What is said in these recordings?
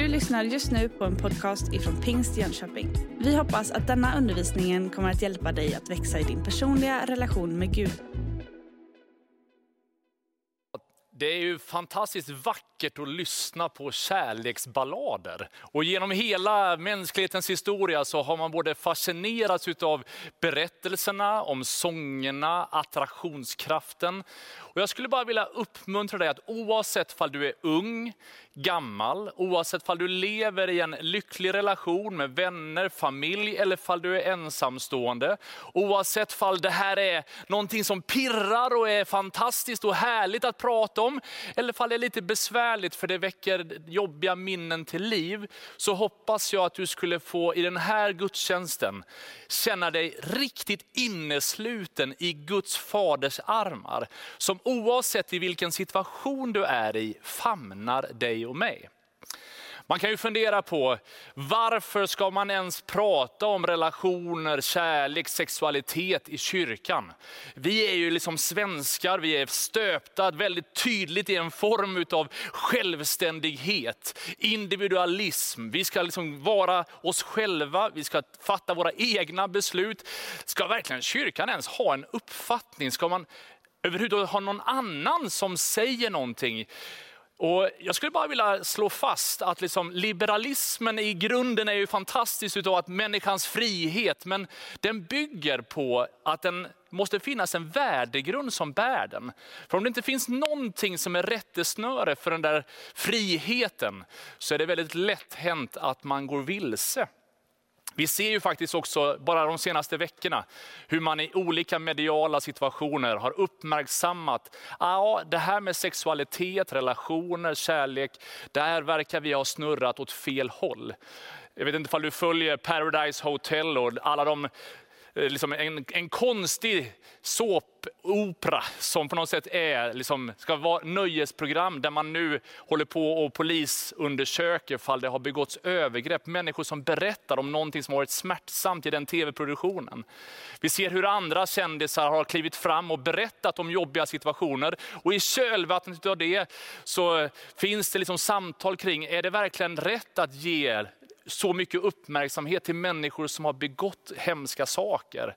Du lyssnar just nu på en podcast ifrån Pingst Jönköping. Vi hoppas att denna undervisning kommer att hjälpa dig att växa i din personliga relation med Gud. Det är ju fantastiskt vackert att lyssna på kärleksballader. Och genom hela mänsklighetens historia så har man både fascinerats av berättelserna om sångerna, attraktionskraften. Och jag skulle bara vilja uppmuntra dig att oavsett om du är ung, gammal, oavsett om du lever i en lycklig relation med vänner, familj eller om du är ensamstående. Oavsett om det här är någonting som pirrar och är fantastiskt och härligt att prata om. Eller fall det är lite besvärligt för det väcker jobbiga minnen till liv. Så hoppas jag att du skulle få i den här gudstjänsten känna dig riktigt innesluten i Guds faders armar. Som oavsett i vilken situation du är i famnar dig och mig. Man kan ju fundera på varför ska man ens prata om relationer, kärlek, sexualitet i kyrkan? Vi är ju liksom svenskar, vi är stöpta väldigt tydligt i en form av självständighet, individualism. Vi ska liksom vara oss själva, vi ska fatta våra egna beslut. Ska verkligen kyrkan ens ha en uppfattning? Ska man överhuvudtaget ha någon annan som säger någonting? Och jag skulle bara vilja slå fast att liksom liberalismen i grunden är ju fantastisk utav att människans frihet, men den bygger på att den måste finnas en värdegrund som bär den. För om det inte finns någonting som är rättesnöre för den där friheten, så är det väldigt lätt hänt att man går vilse. Vi ser ju faktiskt också, bara de senaste veckorna, hur man i olika mediala situationer har uppmärksammat, ja, det här med sexualitet, relationer, kärlek, där verkar vi ha snurrat åt fel håll. Jag vet inte om du följer Paradise Hotel och alla de Eh, liksom en, en konstig såpopera som på något sätt är, liksom, ska vara nöjesprogram där man nu håller på och polisundersöker fall det har begåtts övergrepp. Människor som berättar om någonting som varit smärtsamt i den tv-produktionen. Vi ser hur andra kändisar har klivit fram och berättat om jobbiga situationer. Och i kölvattnet av det så finns det liksom samtal kring, är det verkligen rätt att ge så mycket uppmärksamhet till människor som har begått hemska saker.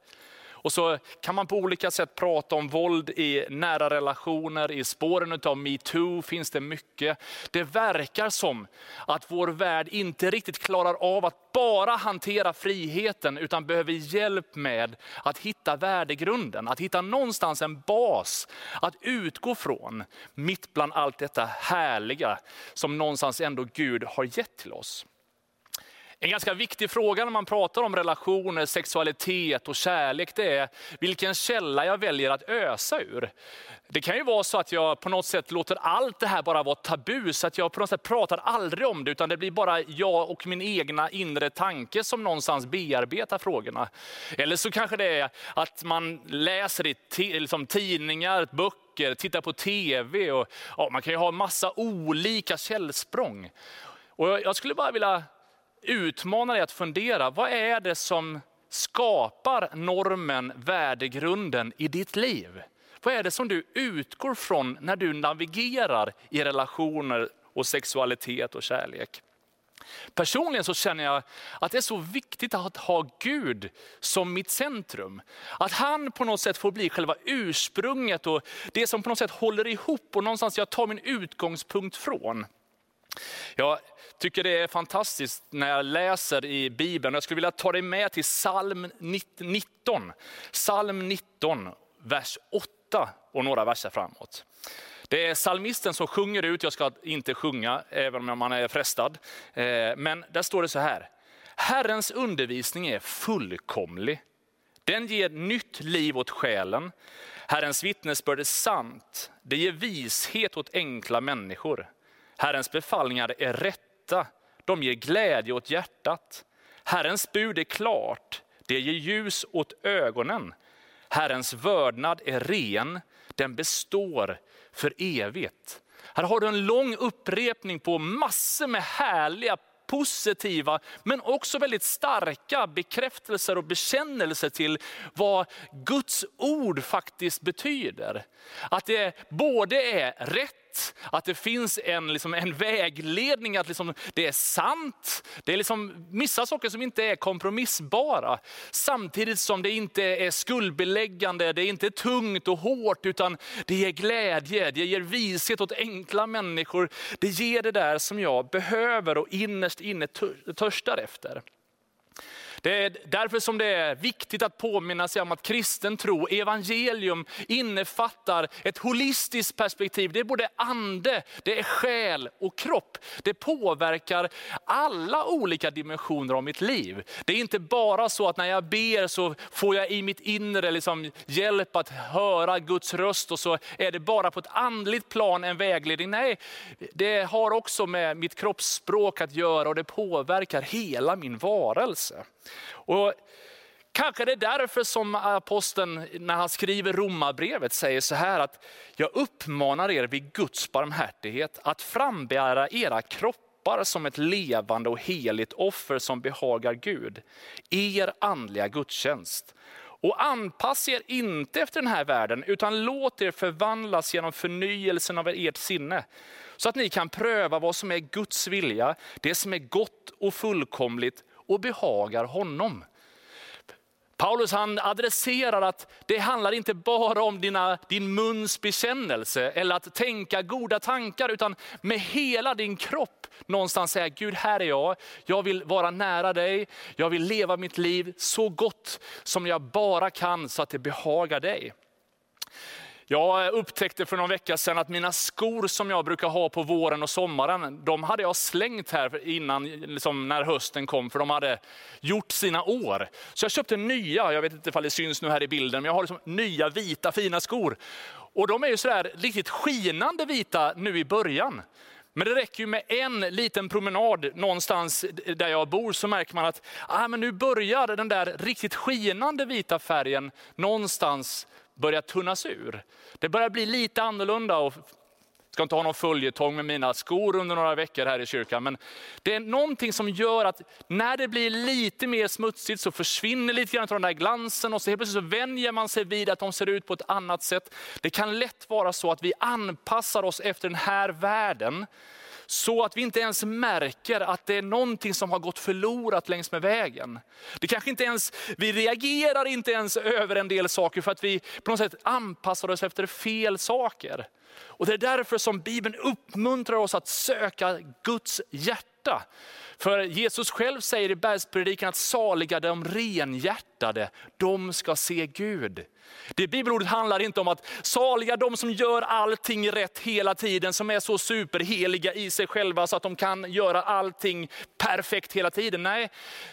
Och så kan man på olika sätt prata om våld i nära relationer, i spåren av metoo finns det mycket. Det verkar som att vår värld inte riktigt klarar av att bara hantera friheten, utan behöver hjälp med att hitta värdegrunden, att hitta någonstans en bas att utgå från, mitt bland allt detta härliga som någonstans ändå Gud har gett till oss. En ganska viktig fråga när man pratar om relationer, sexualitet och kärlek, det är vilken källa jag väljer att ösa ur. Det kan ju vara så att jag på något sätt låter allt det här bara vara tabu, så att jag på något sätt pratar aldrig om det, utan det blir bara jag och min egna inre tanke som någonstans bearbetar frågorna. Eller så kanske det är att man läser i liksom tidningar, böcker, tittar på tv, och ja, man kan ju ha massa olika källsprång. Och jag skulle bara vilja utmana dig att fundera, vad är det som skapar normen, värdegrunden i ditt liv? Vad är det som du utgår från när du navigerar i relationer och sexualitet och kärlek? Personligen så känner jag att det är så viktigt att ha Gud som mitt centrum. Att han på något sätt får bli själva ursprunget och det som på något sätt håller ihop och någonstans jag tar min utgångspunkt från. Jag tycker det är fantastiskt när jag läser i Bibeln. Jag skulle vilja ta dig med till psalm 19. Psalm 19, vers 8 och några verser framåt. Det är psalmisten som sjunger ut, jag ska inte sjunga även om man är frestad. Eh, men där står det så här. Herrens undervisning är fullkomlig. Den ger nytt liv åt själen. Herrens vittnesbörd är sant. Det ger vishet åt enkla människor. Herrens befallningar är rätta, de ger glädje åt hjärtat. Herrens bud är klart, det ger ljus åt ögonen. Herrens vördnad är ren, den består för evigt. Här har du en lång upprepning på massor med härliga positiva men också väldigt starka bekräftelser och bekännelser till vad Guds ord faktiskt betyder. Att det både är rätt rätt, att det finns en, liksom, en vägledning, att liksom, det är sant. Det är liksom vissa saker som inte är kompromissbara. Samtidigt som det inte är skuldbeläggande, det är inte tungt och hårt, utan det ger glädje, det ger vishet åt enkla människor. Det ger det där som jag behöver och innerst inne törstar efter. Det är därför som det är viktigt att påminna sig om att kristen tro, evangelium, innefattar ett holistiskt perspektiv. Det är både ande, det är själ och kropp. Det påverkar alla olika dimensioner av mitt liv. Det är inte bara så att när jag ber så får jag i mitt inre liksom hjälp att höra Guds röst och så är det bara på ett andligt plan en vägledning. Nej, det har också med mitt kroppsspråk att göra och det påverkar hela min varelse. Och Kanske det är därför som aposteln när han skriver romabrevet säger så här att jag uppmanar er vid Guds barmhärtighet att frambära era kroppar som ett levande och heligt offer som behagar Gud. Er andliga gudstjänst. Och anpassa er inte efter den här världen utan låt er förvandlas genom förnyelsen av ert sinne. Så att ni kan pröva vad som är Guds vilja, det som är gott och fullkomligt och behagar honom. Paulus han adresserar att det handlar inte bara om dina, din muns bekännelse eller att tänka goda tankar, utan med hela din kropp någonstans säga, Gud här är jag, jag vill vara nära dig, jag vill leva mitt liv så gott som jag bara kan så att det behagar dig. Jag upptäckte för någon vecka sedan att mina skor som jag brukar ha på våren och sommaren, de hade jag slängt här innan, liksom när hösten kom, för de hade gjort sina år. Så jag köpte nya, jag vet inte om det syns nu här i bilden, men jag har liksom nya vita fina skor. Och de är ju sådär riktigt skinande vita nu i början. Men det räcker ju med en liten promenad någonstans där jag bor så märker man att ah, men nu börjar den där riktigt skinande vita färgen någonstans börjar tunnas ur. Det börjar bli lite annorlunda och ska inte ha någon följetong med mina skor under några veckor här i kyrkan. Men det är någonting som gör att när det blir lite mer smutsigt så försvinner lite grann av den där glansen och så helt plötsligt så vänjer man sig vid att de ser ut på ett annat sätt. Det kan lätt vara så att vi anpassar oss efter den här världen så att vi inte ens märker att det är någonting som har gått förlorat längs med vägen. Det kanske inte ens, vi reagerar inte ens över en del saker för att vi på något sätt anpassar oss efter fel saker. Och Det är därför som Bibeln uppmuntrar oss att söka Guds hjärta. För Jesus själv säger i bergspredikan att saliga de renhjärtade, de ska se Gud. Det bibelordet handlar inte om att saliga de som gör allting rätt hela tiden, som är så superheliga i sig själva så att de kan göra allting perfekt hela tiden. Nej,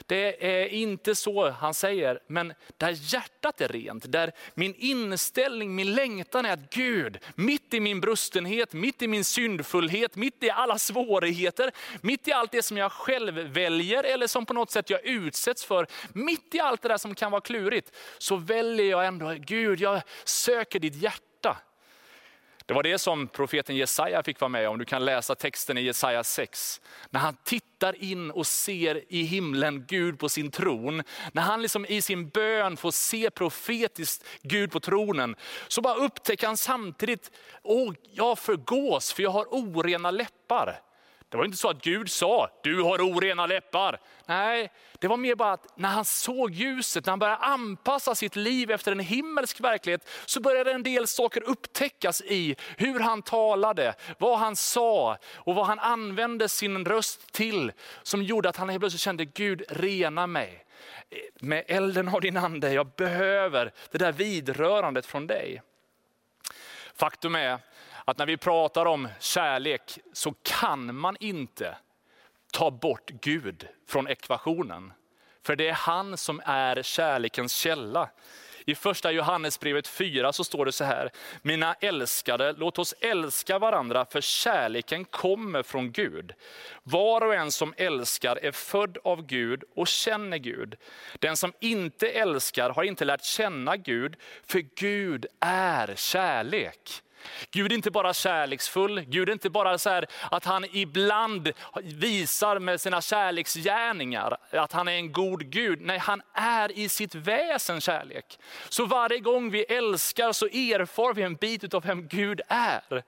det är inte så han säger. Men där hjärtat är rent, där min inställning, min längtan är att Gud, mitt i min brustenhet, mitt i min syndfullhet, mitt i alla svårigheter, mitt i allt det som jag själv väljer eller som på något sätt jag utsätts för, mitt i allt det där som kan vara klurigt, så väljer jag ändå Gud, jag söker ditt hjärta. Det var det som profeten Jesaja fick vara med om. Du kan läsa texten i Jesaja 6. När han tittar in och ser i himlen Gud på sin tron. När han liksom i sin bön får se profetiskt Gud på tronen. Så bara upptäcker han samtidigt, åh jag förgås för jag har orena läppar. Det var inte så att Gud sa, du har orena läppar. Nej, det var mer bara att när han såg ljuset, när han började anpassa sitt liv efter en himmelsk verklighet, så började en del saker upptäckas i hur han talade, vad han sa och vad han använde sin röst till. Som gjorde att han helt plötsligt kände, Gud rena mig. Med elden av din ande, jag behöver det där vidrörandet från dig. Faktum är att när vi pratar om kärlek så kan man inte ta bort Gud från ekvationen. För det är han som är kärlekens källa. I första Johannesbrevet 4 så står det så här, mina älskade, låt oss älska varandra för kärleken kommer från Gud. Var och en som älskar är född av Gud och känner Gud. Den som inte älskar har inte lärt känna Gud, för Gud är kärlek. Gud är inte bara kärleksfull, Gud är inte bara så att han ibland visar med sina kärleksgärningar att han är en god Gud. Nej, han är i sitt väsen kärlek. Så varje gång vi älskar så erfar vi en bit av vem Gud är.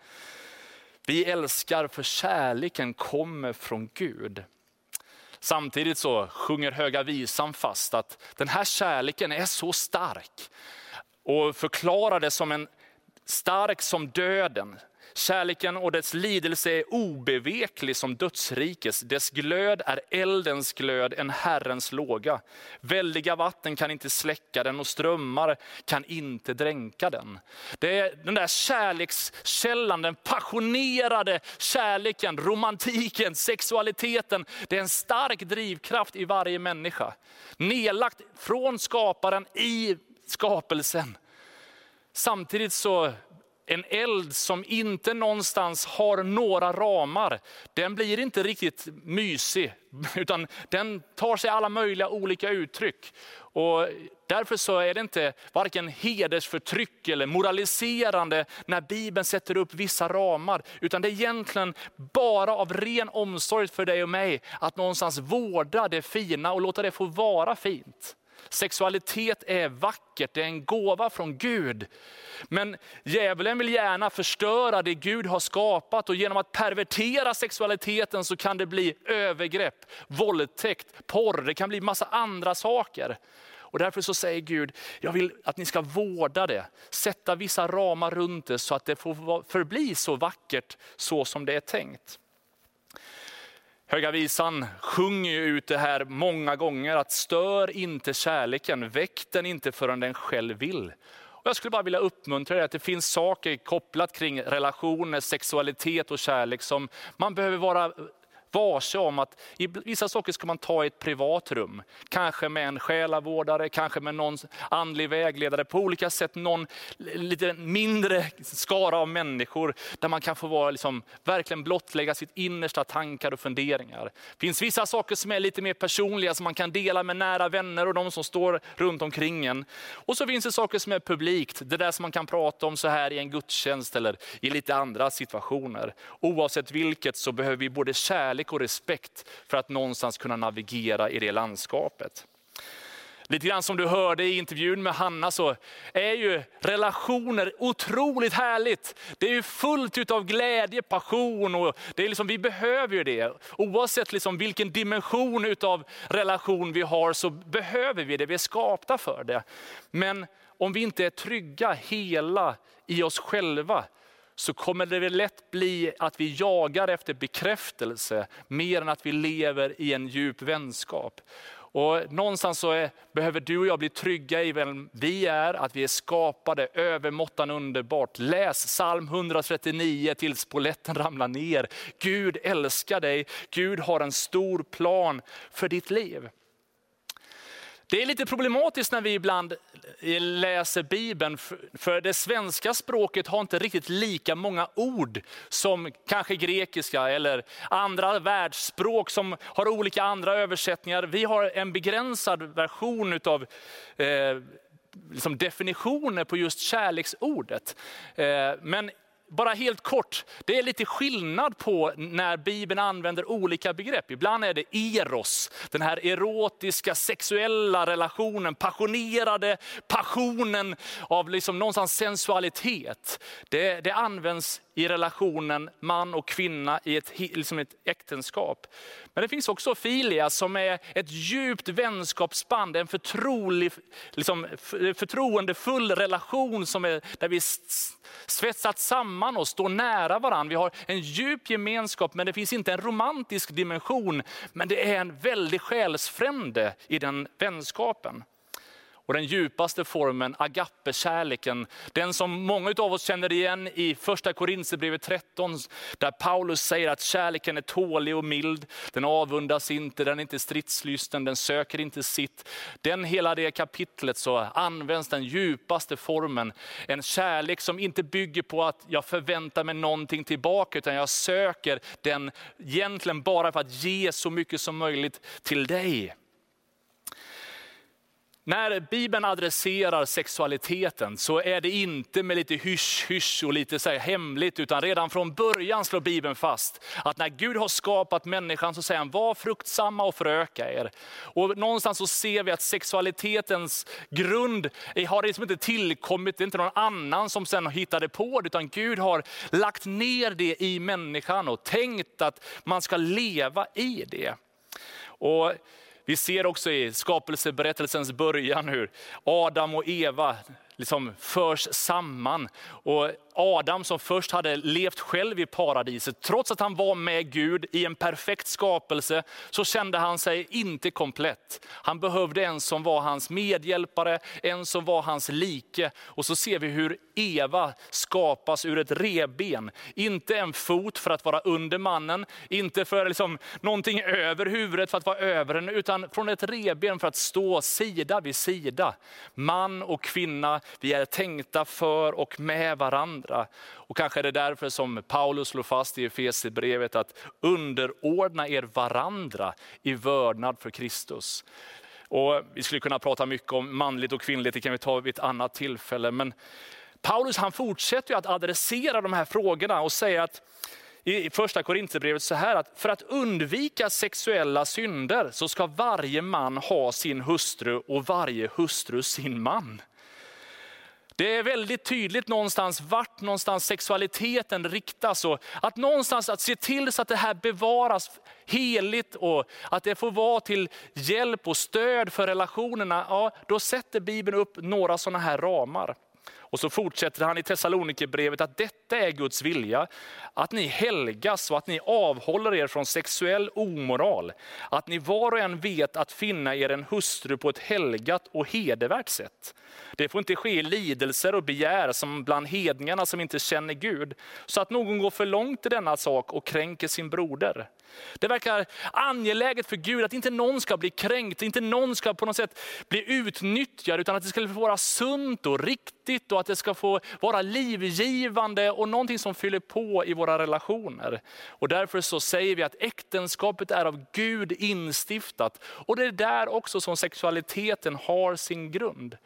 Vi älskar för kärleken kommer från Gud. Samtidigt så sjunger Höga Visan fast att den här kärleken är så stark och förklarar det som en stark som döden, Kärleken och dess lidelse är obeveklig som dödsrikes. Dess glöd är eldens glöd, en Herrens låga. Väldiga vatten kan inte släcka den och strömmar kan inte dränka den. Det är den där kärlekskällan, den passionerade kärleken, romantiken, sexualiteten. Det är en stark drivkraft i varje människa. Nedlagt från skaparen i skapelsen. Samtidigt så en eld som inte någonstans har några ramar, den blir inte riktigt mysig, utan den tar sig alla möjliga olika uttryck. Och därför så är det inte varken hedersförtryck eller moraliserande när Bibeln sätter upp vissa ramar, utan det är egentligen bara av ren omsorg för dig och mig, att någonstans vårda det fina och låta det få vara fint. Sexualitet är vackert, det är en gåva från Gud. Men djävulen vill gärna förstöra det Gud har skapat och genom att pervertera sexualiteten så kan det bli övergrepp, våldtäkt, porr, det kan bli massa andra saker. Och därför så säger Gud, jag vill att ni ska vårda det, sätta vissa ramar runt det så att det får förbli så vackert så som det är tänkt. Höga visan sjunger ut det här många gånger, att stör inte kärleken, väck den inte förrän den själv vill. Och jag skulle bara vilja uppmuntra dig att det finns saker kopplat kring relationer, sexualitet och kärlek som man behöver vara varse om att i vissa saker ska man ta i ett privat rum. Kanske med en själavårdare, kanske med någon andlig vägledare. På olika sätt någon lite mindre skara av människor där man kan få vara, liksom, verkligen blottlägga sitt innersta tankar och funderingar. Det finns vissa saker som är lite mer personliga som man kan dela med nära vänner och de som står runt omkring en. Och så finns det saker som är publikt, det där som man kan prata om så här i en gudstjänst eller i lite andra situationer. Oavsett vilket så behöver vi både kärlek kärlek och respekt för att någonstans kunna navigera i det landskapet. Lite grann som du hörde i intervjun med Hanna så är ju relationer otroligt härligt. Det är ju fullt av glädje, passion och det är liksom, vi behöver ju det. Oavsett liksom vilken dimension av relation vi har så behöver vi det, vi är skapta för det. Men om vi inte är trygga, hela i oss själva, så kommer det väl lätt bli att vi jagar efter bekräftelse mer än att vi lever i en djup vänskap. Och någonstans så är, behöver du och jag bli trygga i vem vi är, att vi är skapade övermåttan underbart. Läs psalm 139 tills poletten ramlar ner. Gud älskar dig, Gud har en stor plan för ditt liv. Det är lite problematiskt när vi ibland läser Bibeln, för det svenska språket har inte riktigt lika många ord som kanske grekiska eller andra världsspråk som har olika andra översättningar. Vi har en begränsad version av eh, liksom definitioner på just kärleksordet. Eh, men bara helt kort, det är lite skillnad på när Bibeln använder olika begrepp. Ibland är det eros, den här erotiska sexuella relationen, passionerade passionen av liksom någonstans sensualitet. Det, det används i relationen man och kvinna i ett, liksom ett äktenskap. Men det finns också filia som är ett djupt vänskapsband, en förtrolig, liksom, förtroendefull relation som är, där vi svetsat samman och står nära varandra. Vi har en djup gemenskap men det finns inte en romantisk dimension. Men det är en väldig själsfrände i den vänskapen. Och den djupaste formen, agape-kärleken, den som många av oss känner igen i första Korinthierbrevet 13, där Paulus säger att kärleken är tålig och mild, den avundas inte, den är inte stridslysten, den söker inte sitt. Den hela det kapitlet så används den djupaste formen, en kärlek som inte bygger på att jag förväntar mig någonting tillbaka, utan jag söker den egentligen bara för att ge så mycket som möjligt till dig. När Bibeln adresserar sexualiteten så är det inte med lite hysch-hysch och lite så hemligt, utan redan från början slår Bibeln fast att när Gud har skapat människan så säger han, var fruktsamma och föröka er. Och någonstans så ser vi att sexualitetens grund har liksom inte tillkommit, det är inte någon annan som sen hittade på det, utan Gud har lagt ner det i människan och tänkt att man ska leva i det. Och vi ser också i skapelseberättelsens början hur Adam och Eva liksom förs samman. Och Adam som först hade levt själv i paradiset, trots att han var med Gud i en perfekt skapelse, så kände han sig inte komplett. Han behövde en som var hans medhjälpare, en som var hans like. Och så ser vi hur Eva skapas ur ett reben. Inte en fot för att vara under mannen, inte för liksom någonting över huvudet för att vara över henne, utan från ett reben för att stå sida vid sida. Man och kvinna, vi är tänkta för och med varandra. Och kanske är det därför som Paulus slår fast i Efesierbrevet att underordna er varandra i vördnad för Kristus. Och vi skulle kunna prata mycket om manligt och kvinnligt, det kan vi ta vid ett annat tillfälle. Men Paulus han fortsätter att adressera de här frågorna och säger att i första Korinthierbrevet så här att för att undvika sexuella synder så ska varje man ha sin hustru och varje hustru sin man. Det är väldigt tydligt någonstans vart någonstans sexualiteten riktas. Och att någonstans att se till så att det här bevaras heligt och att det får vara till hjälp och stöd för relationerna. Ja, då sätter Bibeln upp några sådana här ramar. Och så fortsätter han i Thessalonikerbrevet att detta är Guds vilja, att ni helgas och att ni avhåller er från sexuell omoral. Att ni var och en vet att finna er en hustru på ett helgat och hedervärt sätt. Det får inte ske lidelser och begär som bland hedningarna som inte känner Gud, så att någon går för långt i denna sak och kränker sin broder. Det verkar angeläget för Gud att inte någon ska bli kränkt, inte någon ska på något sätt bli utnyttjad, utan att det ska få vara sunt och riktigt och att det ska få vara livgivande och någonting som fyller på i våra relationer. Och därför så säger vi att äktenskapet är av Gud instiftat och det är där också som sexualiteten har sin grund.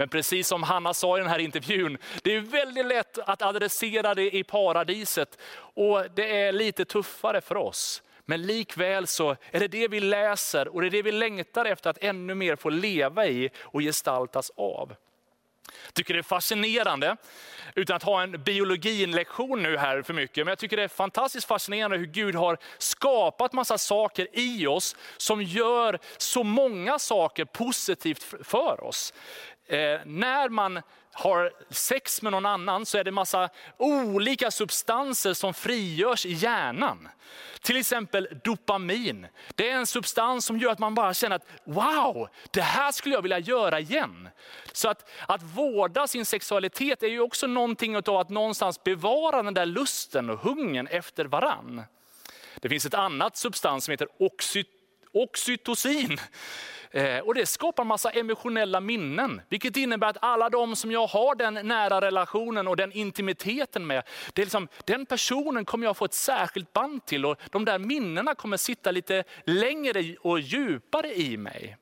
Men precis som Hanna sa i den här intervjun, det är väldigt lätt att adressera det i paradiset och det är lite tuffare för oss. Men likväl så är det det vi läser och det är det vi längtar efter att ännu mer få leva i och gestaltas av. Jag tycker det är fascinerande, utan att ha en biologilektion nu här för mycket, men jag tycker det är fantastiskt fascinerande hur Gud har skapat massa saker i oss som gör så många saker positivt för oss. Eh, när man har sex med någon annan så är det massa olika substanser som frigörs i hjärnan. Till exempel dopamin. Det är en substans som gör att man bara känner att wow, det här skulle jag vilja göra igen. Så att, att vårda sin sexualitet är ju också någonting av att någonstans bevara den där lusten och hungern efter varann. Det finns ett annat substans som heter oxytocin Oxytocin! Eh, och det skapar massa emotionella minnen, vilket innebär att alla de som jag har den nära relationen och den intimiteten med, det är liksom, den personen kommer jag få ett särskilt band till och de där minnena kommer sitta lite längre och djupare i mig.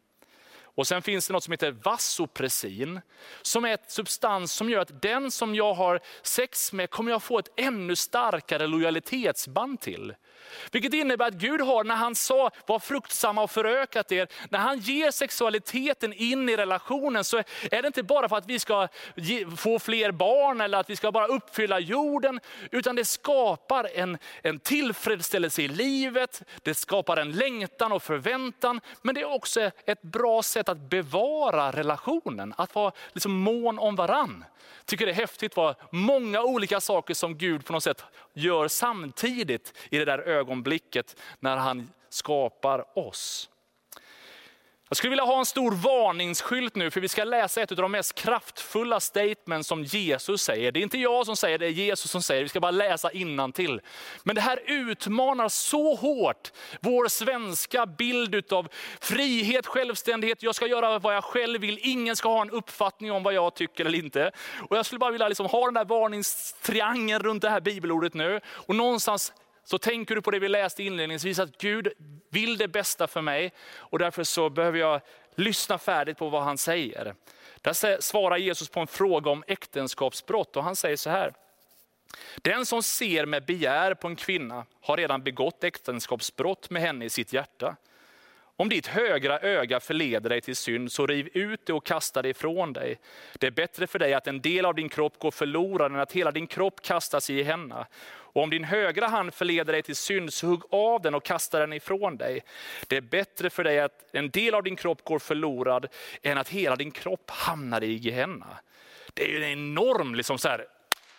Och sen finns det något som heter vasopressin, som är en substans som gör att den som jag har sex med kommer jag få ett ännu starkare lojalitetsband till. Vilket innebär att Gud har, när han sa, var fruktsamma och förökat er, när han ger sexualiteten in i relationen så är det inte bara för att vi ska få fler barn eller att vi ska bara uppfylla jorden, utan det skapar en, en tillfredsställelse i livet, det skapar en längtan och förväntan, men det är också ett bra sätt att bevara relationen, att vara liksom mån om varann tycker det är häftigt vad många olika saker som Gud på något sätt gör samtidigt i det där ögonblicket när han skapar oss. Jag skulle vilja ha en stor varningsskylt nu, för vi ska läsa ett av de mest kraftfulla statements som Jesus säger. Det är inte jag som säger det, är Jesus som säger Vi ska bara läsa till. Men det här utmanar så hårt vår svenska bild av frihet, självständighet, jag ska göra vad jag själv vill, ingen ska ha en uppfattning om vad jag tycker eller inte. Och jag skulle bara vilja liksom ha den där varningstriangeln runt det här bibelordet nu. Och någonstans så tänker du på det vi läste inledningsvis, att Gud vill det bästa för mig och därför så behöver jag lyssna färdigt på vad han säger. Där svarar Jesus på en fråga om äktenskapsbrott och han säger så här. Den som ser med begär på en kvinna har redan begått äktenskapsbrott med henne i sitt hjärta. Om ditt högra öga förleder dig till synd, så riv ut det och kasta det ifrån dig. Det är bättre för dig att en del av din kropp går förlorad än att hela din kropp kastas i henne. Och om din högra hand förleder dig till synd, så hugg av den och kasta den ifrån dig. Det är bättre för dig att en del av din kropp går förlorad än att hela din kropp hamnar i Gehenna. Det är ju en enorm liksom så här,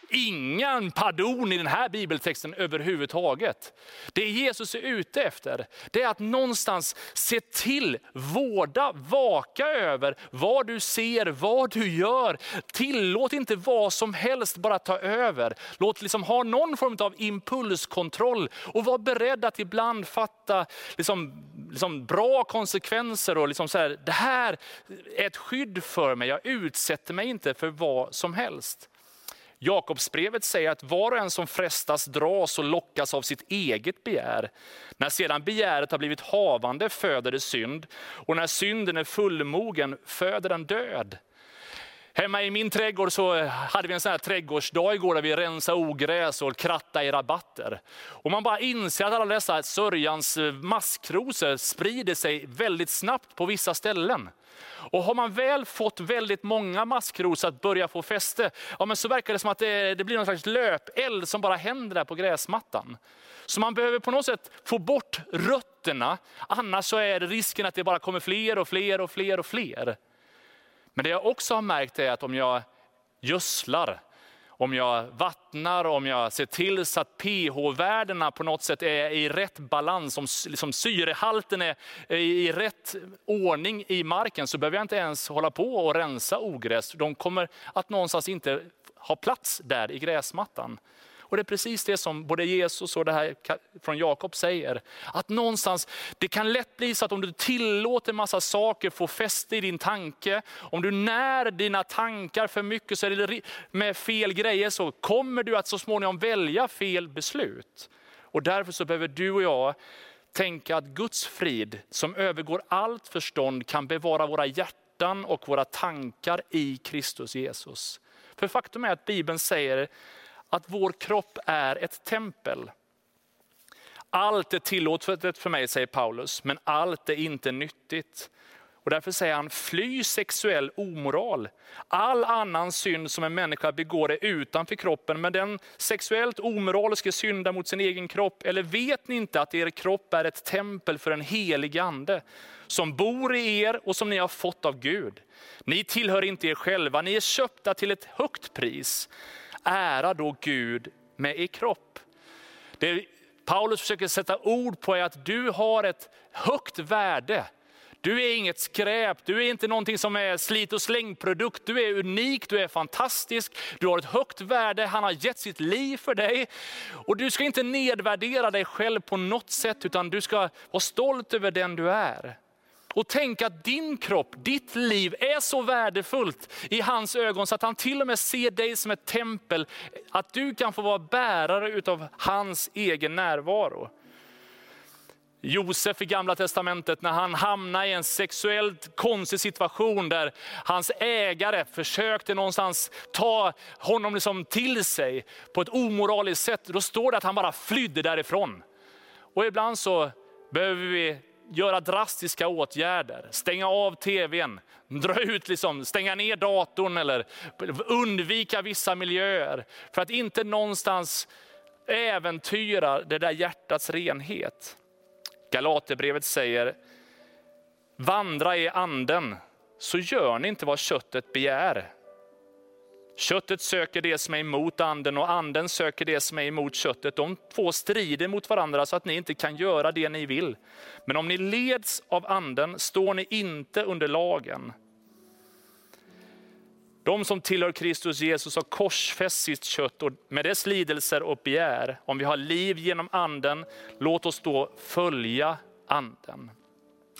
ingen pardon i den här bibeltexten överhuvudtaget. Det Jesus är ute efter, det är att någonstans se till, vårda, vaka över vad du ser, vad du gör. Tillåt inte vad som helst bara ta över. Låt liksom ha någon form av impulskontroll och var beredd att ibland fatta liksom, liksom bra konsekvenser. Och liksom så här, det här är ett skydd för mig, jag utsätter mig inte för vad som helst. Jakobsbrevet säger att var och en som frestas dras och lockas av sitt eget begär. När sedan begäret har blivit havande föder det synd och när synden är fullmogen föder den död. Hemma i min trädgård så eh, hade vi en sån här trädgårdsdag igår där vi rensade ogräs och krattade i rabatter. Och man bara inser att alla dessa sörjans eh, maskrosor sprider sig väldigt snabbt på vissa ställen. Och har man väl fått väldigt många maskrosor att börja få fäste, ja, men så verkar det som att det, det blir någon slags löpeld som bara händer där på gräsmattan. Så man behöver på något sätt få bort rötterna, annars så är risken att det bara kommer fler och fler och fler och fler. Men det jag också har märkt är att om jag gödslar, om jag vattnar, om jag ser till så att pH-värdena på något sätt är i rätt balans, om liksom syrehalten är i rätt ordning i marken, så behöver jag inte ens hålla på och rensa ogräs. De kommer att någonstans inte ha plats där i gräsmattan. Och det är precis det som både Jesus och det här från Jakob säger. Att någonstans, det kan lätt bli så att om du tillåter massa saker få fäste i din tanke, om du när dina tankar för mycket så är det med fel grejer, så kommer du att så småningom välja fel beslut. Och därför så behöver du och jag tänka att Guds frid som övergår allt förstånd kan bevara våra hjärtan och våra tankar i Kristus Jesus. För faktum är att Bibeln säger att vår kropp är ett tempel. Allt är tillåtet för mig, säger Paulus, men allt är inte nyttigt. Och därför säger han, fly sexuell omoral. All annan synd som en människa begår är utanför kroppen, men den sexuellt omoraliska syndar mot sin egen kropp. Eller vet ni inte att er kropp är ett tempel för en helig ande, som bor i er och som ni har fått av Gud? Ni tillhör inte er själva, ni är köpta till ett högt pris ära då Gud med er kropp. Det Paulus försöker sätta ord på är att du har ett högt värde. Du är inget skräp, du är inte någonting som är slit och slängprodukt. Du är unik, du är fantastisk, du har ett högt värde, han har gett sitt liv för dig. Och du ska inte nedvärdera dig själv på något sätt, utan du ska vara stolt över den du är. Och tänk att din kropp, ditt liv är så värdefullt i hans ögon så att han till och med ser dig som ett tempel. Att du kan få vara bärare av hans egen närvaro. Josef i gamla testamentet när han hamnade i en sexuellt konstig situation där hans ägare försökte någonstans ta honom liksom till sig på ett omoraliskt sätt. Då står det att han bara flydde därifrån. Och ibland så behöver vi göra drastiska åtgärder. Stänga av tvn, dra ut, liksom, stänga ner datorn eller undvika vissa miljöer. För att inte någonstans äventyra det där hjärtats renhet. Galaterbrevet säger, vandra i anden så gör ni inte vad köttet begär. Köttet söker det som är emot anden och anden söker det som är emot köttet. De två strider mot varandra så att ni inte kan göra det ni vill. Men om ni leds av anden står ni inte under lagen. De som tillhör Kristus Jesus har korsfäst sitt kött med dess lidelser och begär. Om vi har liv genom anden, låt oss då följa anden.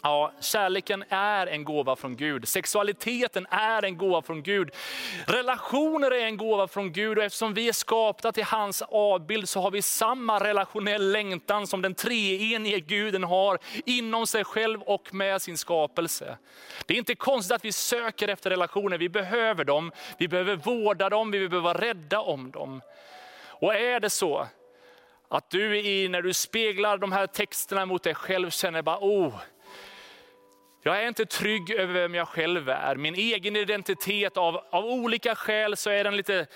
Ja, kärleken är en gåva från Gud. Sexualiteten är en gåva från Gud. Relationer är en gåva från Gud och eftersom vi är skapta till hans avbild så har vi samma relationell längtan som den treenige guden har inom sig själv och med sin skapelse. Det är inte konstigt att vi söker efter relationer, vi behöver dem. Vi behöver vårda dem, vi behöver vara rädda om dem. Och är det så att du i, när du speglar de här texterna mot dig själv känner bara, oh, jag är inte trygg över vem jag själv är. Min egen identitet av, av olika skäl så är den lite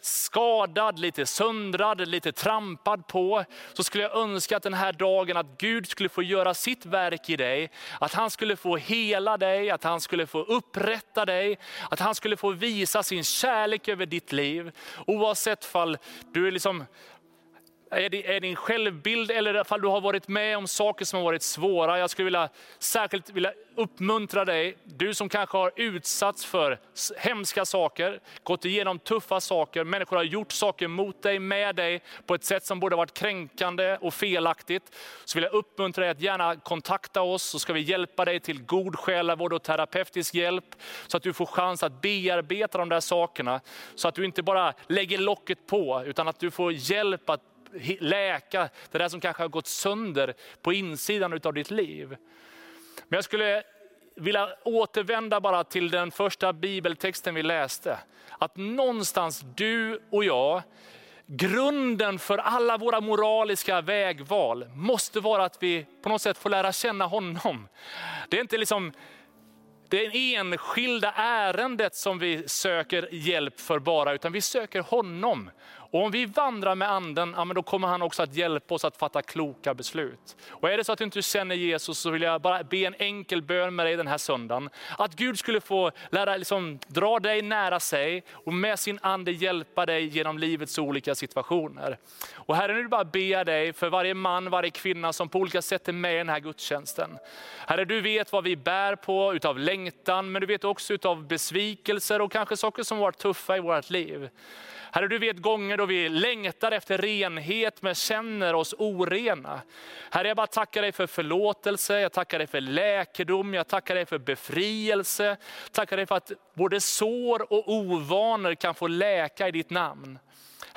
skadad, lite söndrad, lite trampad på. Så skulle jag önska att den här dagen att Gud skulle få göra sitt verk i dig. Att han skulle få hela dig, att han skulle få upprätta dig. Att han skulle få visa sin kärlek över ditt liv. Oavsett fall du är liksom är, det, är din självbild eller ifall du har varit med om saker som har varit svåra. Jag skulle vilja särskilt vilja uppmuntra dig, du som kanske har utsatts för hemska saker, gått igenom tuffa saker, människor har gjort saker mot dig, med dig på ett sätt som borde varit kränkande och felaktigt. Så vill jag uppmuntra dig att gärna kontakta oss så ska vi hjälpa dig till god själavård och terapeutisk hjälp. Så att du får chans att bearbeta de där sakerna. Så att du inte bara lägger locket på utan att du får hjälp att läka det där som kanske har gått sönder på insidan av ditt liv. Men jag skulle vilja återvända bara till den första bibeltexten vi läste. Att någonstans du och jag, grunden för alla våra moraliska vägval måste vara att vi på något sätt får lära känna honom. Det är inte liksom det enskilda ärendet som vi söker hjälp för bara, utan vi söker honom. Och om vi vandrar med anden, ja, men då kommer han också att hjälpa oss att fatta kloka beslut. Och är det så att du inte känner Jesus så vill jag bara be en enkel bön med dig den här söndagen. Att Gud skulle få lära, liksom, dra dig nära sig och med sin ande hjälpa dig genom livets olika situationer. Och Herre, nu bara ber dig för varje man, varje kvinna som på olika sätt är med i den här gudstjänsten. Herre, du vet vad vi bär på utav längtan, men du vet också utav besvikelser och kanske saker som varit tuffa i vårt liv. Herre, du vet gånger då vi längtar efter renhet men känner oss orena. Herre, jag bara tackar dig för förlåtelse, jag tackar dig för läkedom, jag tackar dig för befrielse. Tackar dig för att både sår och ovanor kan få läka i ditt namn.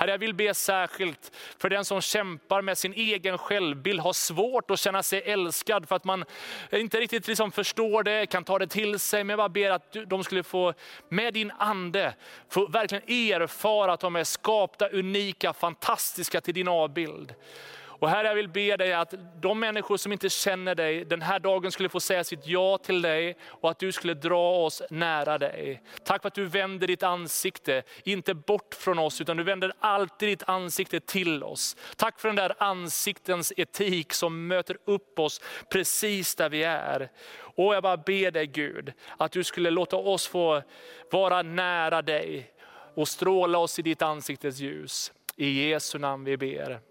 Herre, jag vill be särskilt för den som kämpar med sin egen självbild, har svårt att känna sig älskad för att man inte riktigt liksom förstår det, kan ta det till sig. Men jag bara ber att de skulle få, med din ande, få verkligen erfara att de är skapta, unika, fantastiska till din avbild. Och Herre, jag vill be dig att de människor som inte känner dig, den här dagen skulle få säga sitt ja till dig och att du skulle dra oss nära dig. Tack för att du vänder ditt ansikte, inte bort från oss, utan du vänder alltid ditt ansikte till oss. Tack för den där ansiktens etik som möter upp oss precis där vi är. Och jag bara ber dig Gud, att du skulle låta oss få vara nära dig och stråla oss i ditt ansiktes ljus. I Jesu namn vi ber.